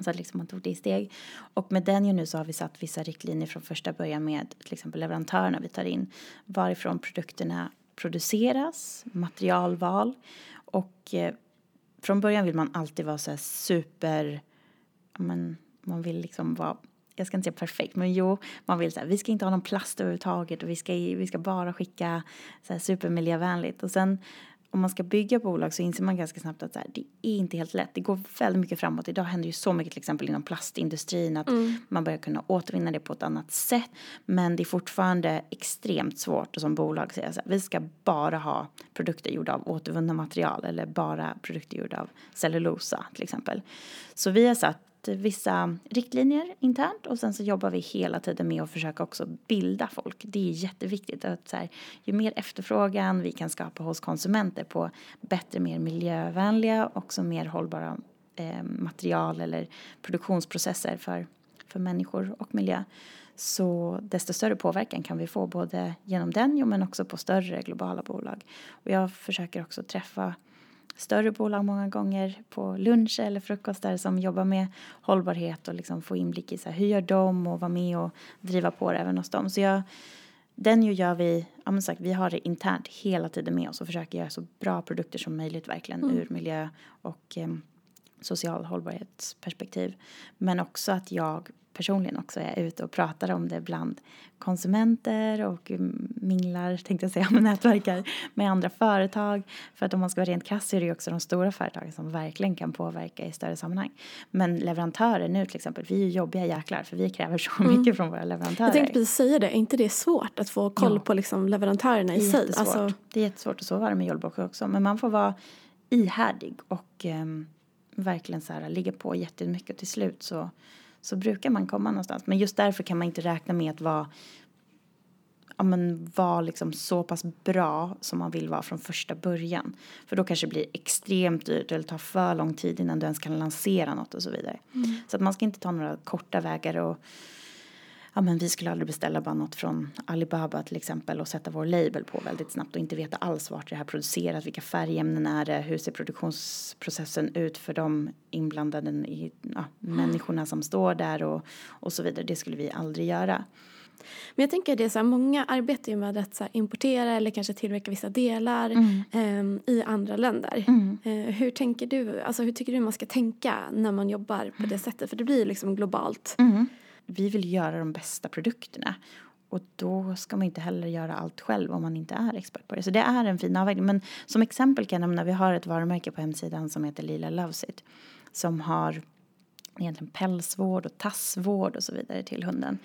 S1: Så att liksom man tog det i steg. Och med den ju nu så har vi satt vissa riktlinjer från första början med till exempel leverantörerna vi tar in. Varifrån produkterna produceras, materialval och eh, från början vill man alltid vara så här super, men man vill liksom vara jag ska inte säga perfekt, men jo, man vill så här, vi ska inte ha någon plast överhuvudtaget och vi ska, vi ska bara skicka så här supermiljövänligt. Och sen om man ska bygga bolag så inser man ganska snabbt att här, det är inte helt lätt. Det går väldigt mycket framåt. Idag händer ju så mycket till exempel inom plastindustrin att mm. man börjar kunna återvinna det på ett annat sätt. Men det är fortfarande extremt svårt att som bolag säga så här, vi ska bara ha produkter gjorda av återvunna material eller bara produkter gjorda av cellulosa till exempel. Så vi har satt vissa riktlinjer internt och sen så jobbar vi hela tiden med att försöka också bilda folk. Det är jätteviktigt att så här, ju mer efterfrågan vi kan skapa hos konsumenter på bättre, mer miljövänliga och också mer hållbara eh, material eller produktionsprocesser för, för människor och miljö så desto större påverkan kan vi få både genom den men också på större globala bolag. Och jag försöker också träffa större bolag många gånger på lunch eller frukostar som jobbar med hållbarhet och liksom få inblick i så här, hur gör de och vara med och driva på det även hos dem. Så jag, den ju gör vi, ja men sagt, vi har det internt hela tiden med oss och försöker göra så bra produkter som möjligt verkligen mm. ur miljö och eh, social hållbarhetsperspektiv. Men också att jag personligen också är ute och pratar om det bland konsumenter och minglar, tänkte jag säga, (laughs) med nätverkar med andra företag. För att om man ska vara rent krass så är det ju också de stora företagen som verkligen kan påverka i större sammanhang. Men leverantörer nu till exempel, vi är ju jobbiga jäklar för vi kräver så mm. mycket från våra leverantörer.
S2: Jag tänkte precis säga det, är inte det svårt att få koll ja. på liksom leverantörerna i
S1: det
S2: sig?
S1: Alltså... Det är jättesvårt och så var det med Jollbox också. Men man får vara ihärdig och um, verkligen så här ligga på jättemycket och till slut så så brukar man komma någonstans. Men just därför kan man inte räkna med att vara ja, men vara liksom så pass bra som man vill vara från första början. För då kanske det blir extremt dyrt eller tar för lång tid innan du ens kan lansera något och så vidare. Mm. Så att man ska inte ta några korta vägar och ja men vi skulle aldrig beställa bara något från Alibaba till exempel och sätta vår label på väldigt snabbt och inte veta alls vart det här produceras, vilka färgämnen är det, hur ser produktionsprocessen ut för de inblandade i, ja, människorna som står där och, och så vidare. Det skulle vi aldrig göra.
S2: Men jag tänker det är så här, många arbetar ju med att så här, importera eller kanske tillverka vissa delar mm. eh, i andra länder. Mm. Eh, hur tänker du, alltså hur tycker du man ska tänka när man jobbar på det sättet? För det blir liksom globalt.
S1: Vi vill göra de bästa produkterna. Och då ska man inte heller göra allt själv om man inte är expert på det. Så det är en fin avvägning. Men som exempel kan jag nämna, vi har ett varumärke på hemsidan som heter Lila Loves It. Som har egentligen pälsvård och tassvård och så vidare till hunden.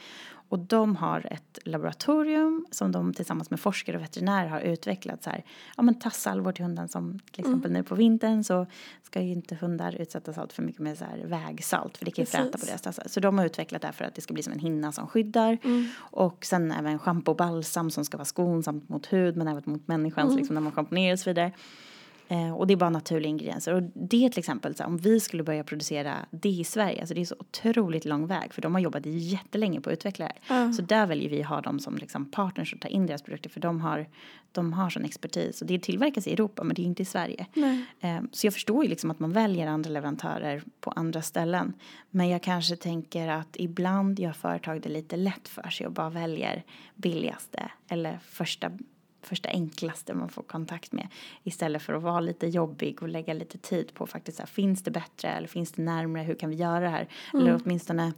S1: Och de har ett laboratorium som de tillsammans med forskare och veterinärer har utvecklat så här, ja men tassalvor till hunden som till mm. exempel mm. nu på vintern så ska ju inte hundar utsättas allt för mycket med så här vägsalt för det kan ju fräta på deras tassar. Så de har utvecklat det här för att det ska bli som en hinna som skyddar. Mm. Och sen även schampo och balsam som ska vara skonsamt mot hud men även mot människan mm. liksom när man schamponerar och så vidare. Eh, och det är bara naturliga ingredienser. Och det till exempel, så, om vi skulle börja producera det i Sverige, alltså det är så otroligt lång väg för de har jobbat jättelänge på att utveckla det mm. Så där väljer vi ha dem som liksom partners och ta in deras produkter för de har, de har sån expertis. Och det tillverkas i Europa men det är inte i Sverige. Eh, så jag förstår ju liksom att man väljer andra leverantörer på andra ställen. Men jag kanske tänker att ibland gör företag det lite lätt för sig och bara väljer billigaste eller första första enklaste man får kontakt med istället för att vara lite jobbig och lägga lite tid på faktiskt så här, finns det bättre eller finns det närmare, hur kan vi göra det här? Mm. Eller åtminstone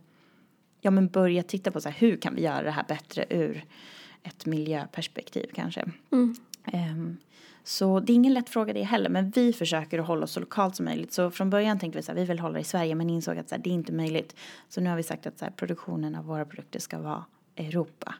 S1: ja men börja titta på så här, hur kan vi göra det här bättre ur ett miljöperspektiv kanske. Mm. Um, så det är ingen lätt fråga det heller, men vi försöker att hålla oss så lokalt som möjligt. Så från början tänkte vi att vi vill hålla i Sverige, men insåg att så här, det är inte möjligt. Så nu har vi sagt att så här, produktionen av våra produkter ska vara Europa.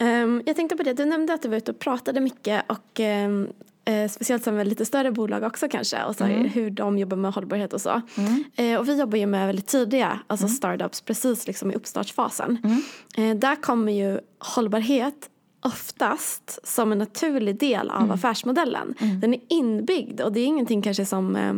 S2: Um, jag tänkte på det, du nämnde att du var ute och pratade mycket och um, eh, speciellt som lite större bolag också kanske och så mm. hur de jobbar med hållbarhet och så. Mm. Eh, och vi jobbar ju med väldigt tidiga, alltså mm. startups precis liksom i uppstartsfasen. Mm. Eh, där kommer ju hållbarhet oftast som en naturlig del av mm. affärsmodellen. Mm. Den är inbyggd och det är ingenting kanske som eh,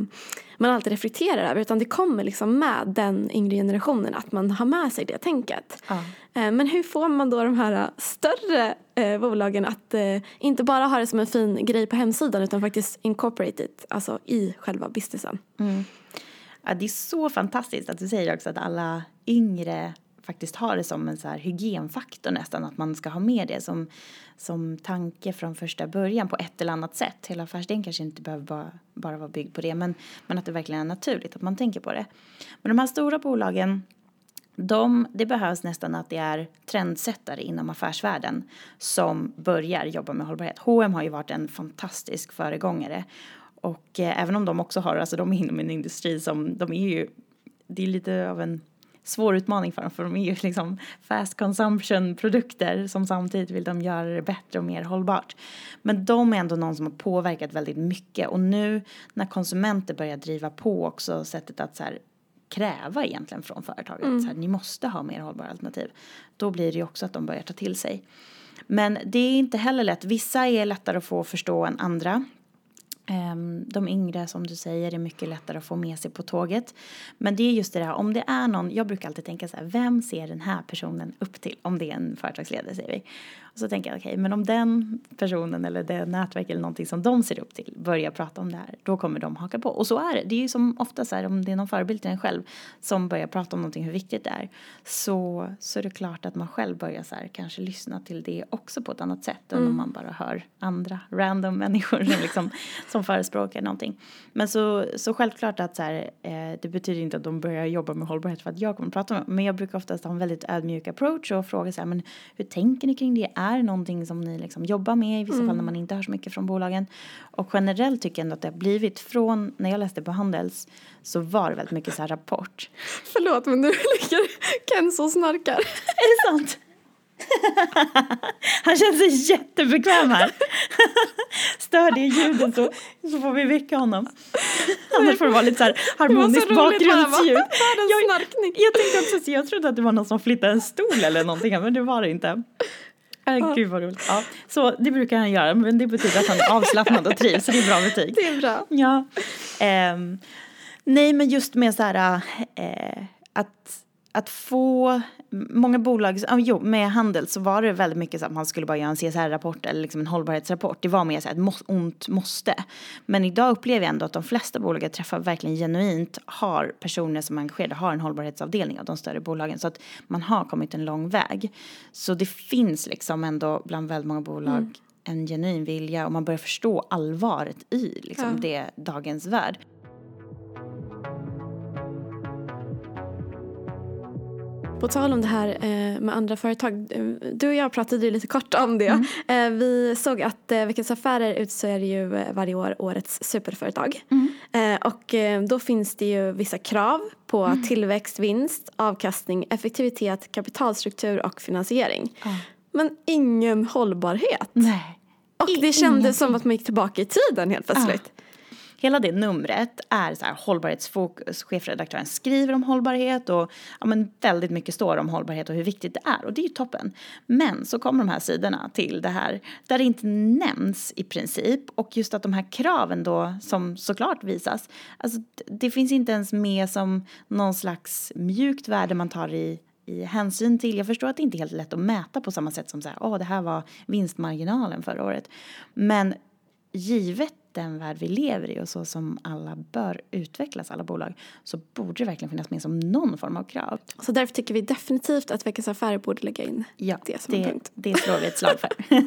S2: man alltid reflekterar över utan det kommer liksom med den yngre generationen att man har med sig det tänket. Ja. Eh, men hur får man då de här större eh, bolagen att eh, inte bara ha det som en fin grej på hemsidan utan faktiskt incorporate it alltså i själva businessen? Mm.
S1: Ja, det är så fantastiskt att du säger också att alla yngre faktiskt ha det som en så här hygienfaktor nästan, att man ska ha med det som, som tanke från första början på ett eller annat sätt. Hela affärsidén kanske inte behöver bara, bara vara byggd på det, men, men att det verkligen är naturligt att man tänker på det. Men de här stora bolagen, de, det behövs nästan att det är trendsättare inom affärsvärlden som börjar jobba med hållbarhet. H&M har ju varit en fantastisk föregångare och eh, även om de också har, alltså de är inom en industri som, de är ju, det är lite av en svår utmaning för dem för de är ju liksom fast consumption produkter som samtidigt vill de göra det bättre och mer hållbart. Men de är ändå någon som har påverkat väldigt mycket och nu när konsumenter börjar driva på också sättet att så här, kräva egentligen från företaget. Mm. Så här, ni måste ha mer hållbara alternativ. Då blir det ju också att de börjar ta till sig. Men det är inte heller lätt. Vissa är lättare att få förstå än andra. Ehm, de yngre som du säger är mycket lättare att få med sig på tåget. Men det är just det där, om det är någon, jag brukar alltid tänka så här, vem ser den här personen upp till? Om det är en företagsledare säger vi. Och så tänker jag, okej, okay, men om den personen eller det nätverk eller någonting som de ser upp till börjar prata om det här, då kommer de haka på. Och så är det. Det är ju som ofta så här, om det är någon förebild till en själv som börjar prata om någonting, hur viktigt det är, så, så är det klart att man själv börjar så här, kanske lyssna till det också på ett annat sätt mm. än om man bara hör andra random människor som, liksom, som förespråkar någonting. Men så, så självklart att så här, eh, det betyder inte att de börjar jobba med hållbarhet för att jag kommer prata med Men jag brukar oftast ha en väldigt ödmjuk approach och fråga så här, men hur tänker ni kring det? Är någonting som ni liksom jobbar med i vissa mm. fall när man inte hör så mycket från bolagen? Och generellt tycker jag ändå att det har blivit från när jag läste på Handels så var det väldigt mycket så här rapport. (laughs)
S2: Förlåt men nu ligger Kenzo och snarkar.
S1: Är det sant? (laughs) Han känner sig jättebekväm här. (laughs) Stör det ljudet så, så får vi väcka honom. Annars får det vara lite så här harmoniskt bakgrundsljud. Jag, jag tänkte också, jag trodde att det var någon som flyttade en stol eller någonting men det var det inte. Äh, gud vad roligt. Ja, så det brukar han göra men det betyder att han är avslappnad och trivs så det är bra betyg.
S2: Det är bra.
S1: Ja. Um, nej men just med så här uh, att att få många bolag, jo, med handel så var det väldigt mycket så att man skulle bara göra en CSR-rapport eller liksom en hållbarhetsrapport. Det var mer så ett må, ont måste. Men idag upplever jag ändå att de flesta bolag jag träffar verkligen genuint har personer som är engagerade, har en hållbarhetsavdelning av de större bolagen. Så att man har kommit en lång väg. Så det finns liksom ändå bland väldigt många bolag mm. en genuin vilja och man börjar förstå allvaret i liksom ja. det dagens värld.
S2: På tal om det här eh, med andra företag. Eh, du och jag pratade lite kort om det. Mm. Eh, vi såg att Veckans Affärer utser ju varje år årets superföretag. Mm. Och då finns det ju vissa krav på mm. tillväxt, vinst, avkastning, effektivitet, kapitalstruktur och finansiering. Men ingen hållbarhet.
S1: Nej.
S2: Och det kändes som att man gick tillbaka i tiden helt plötsligt.
S1: Hela det numret är så här hållbarhetsfokus. Chefredaktören skriver om hållbarhet och ja, men väldigt mycket står om hållbarhet och hur viktigt det är och det är ju toppen. Men så kommer de här sidorna till det här där det inte nämns i princip och just att de här kraven då som såklart visas, alltså det finns inte ens med som någon slags mjukt värde man tar i i hänsyn till, jag förstår att det inte är helt lätt att mäta på samma sätt som så här, åh det här var vinstmarginalen förra året. Men givet den värld vi lever i och så som alla bör utvecklas, alla bolag, så borde det verkligen finnas med som någon form av krav.
S2: Så därför tycker vi definitivt att Veckans Affärer borde lägga in
S1: ja,
S2: det som
S1: det,
S2: en punkt.
S1: det slår vi ett slag för. (laughs)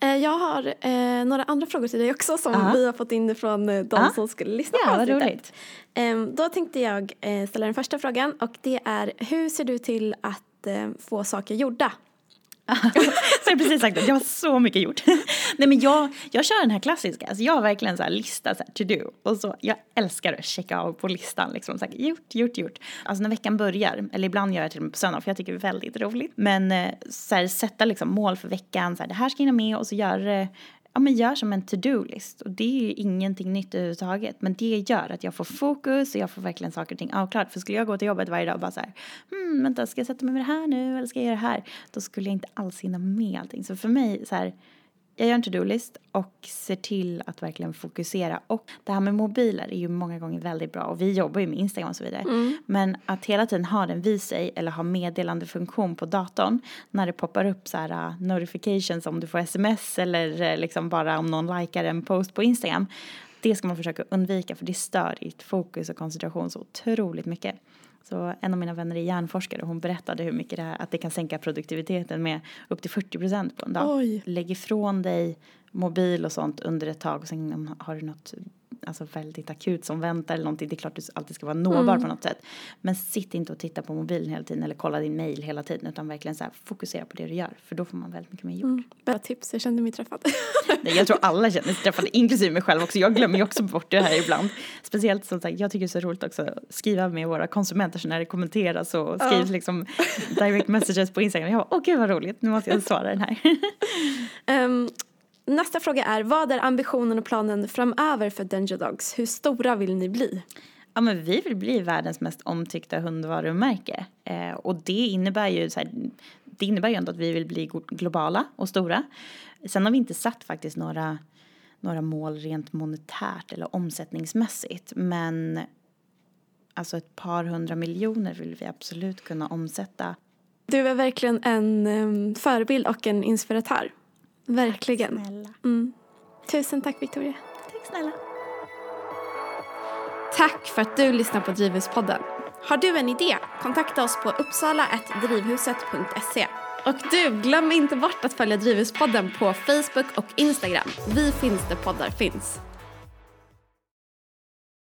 S2: Eh, jag har eh, några andra frågor till dig också som -huh. vi har fått in från eh, de -huh. som skulle lyssna
S1: ja, på avsnittet.
S2: Eh, då tänkte jag eh, ställa den första frågan och det är hur ser du till att eh, få saker gjorda (laughs)
S1: så jag precis sagt det, jag har så mycket gjort. (laughs) Nej men jag, jag kör den här klassiska, alltså jag har verkligen så här lista så här, to do och så jag älskar att checka av på listan liksom så här, gjort, gjort, gjort. Alltså när veckan börjar, eller ibland gör jag till och med på söndag för jag tycker det är väldigt roligt. Men eh, så här, sätta liksom mål för veckan, så här, det här ska hinna med och så göra det ja, men gör som en to-do-list. Och det är ju ingenting nytt överhuvudtaget. Men det gör att jag får fokus och jag får verkligen saker och ting avklarat. För skulle jag gå till jobbet varje dag och bara så här, hmm, vänta, ska jag sätta mig med det här nu eller ska jag göra det här? Då skulle jag inte alls hinna med allting. Så för mig, så här, jag gör en to-do-list och ser till att verkligen fokusera. Och det här med mobiler är ju många gånger väldigt bra och vi jobbar ju med Instagram och så vidare. Mm. Men att hela tiden ha den vid sig eller ha meddelandefunktion på datorn när det poppar upp så här uh, notifications om du får sms eller uh, liksom bara om någon likar en post på Instagram. Det ska man försöka undvika för det stör ditt fokus och koncentration så otroligt mycket. Så en av mina vänner är hjärnforskare och hon berättade hur mycket det är, att det kan sänka produktiviteten med upp till 40 procent på en dag. Oj. Lägg ifrån dig mobil och sånt under ett tag och sen har du något alltså väldigt akut som väntar eller någonting, det är klart att du alltid ska vara nåbar mm. på något sätt. Men sitt inte och titta på mobilen hela tiden eller kolla din mail hela tiden utan verkligen så här, fokusera på det du gör för då får man väldigt mycket mer gjort. Mm.
S2: Bra tips, jag kände mig träffad. (laughs)
S1: Nej, jag tror alla känner sig träffade, inklusive mig själv också. Jag glömmer ju också bort det här ibland. Speciellt som sagt, jag tycker det är så roligt också att skriva med våra konsumenter så när det kommenteras och skrivs ja. liksom direct messages på Instagram. Jag bara, åh gud vad roligt, nu måste jag svara den här.
S2: um, (laughs) Nästa fråga är, vad är ambitionen och planen framöver för Danger Dogs? Hur stora vill ni bli?
S1: Ja, men vi vill bli världens mest omtyckta hundvarumärke. Eh, och det innebär ju så här, det innebär ju ändå att vi vill bli globala och stora. Sen har vi inte satt faktiskt några, några mål rent monetärt eller omsättningsmässigt. Men alltså ett par hundra miljoner vill vi absolut kunna omsätta.
S2: Du är verkligen en um, förebild och en inspiratör. Verkligen. Tack snälla. Mm. Tusen tack Victoria.
S1: Tack snälla.
S2: Tack för att du lyssnar på Drivhuspodden. Har du en idé? Kontakta oss på uppsala.drivhuset.se. Och du, glöm inte bort att följa Drivhuspodden på Facebook och Instagram. Vi finns där poddar finns.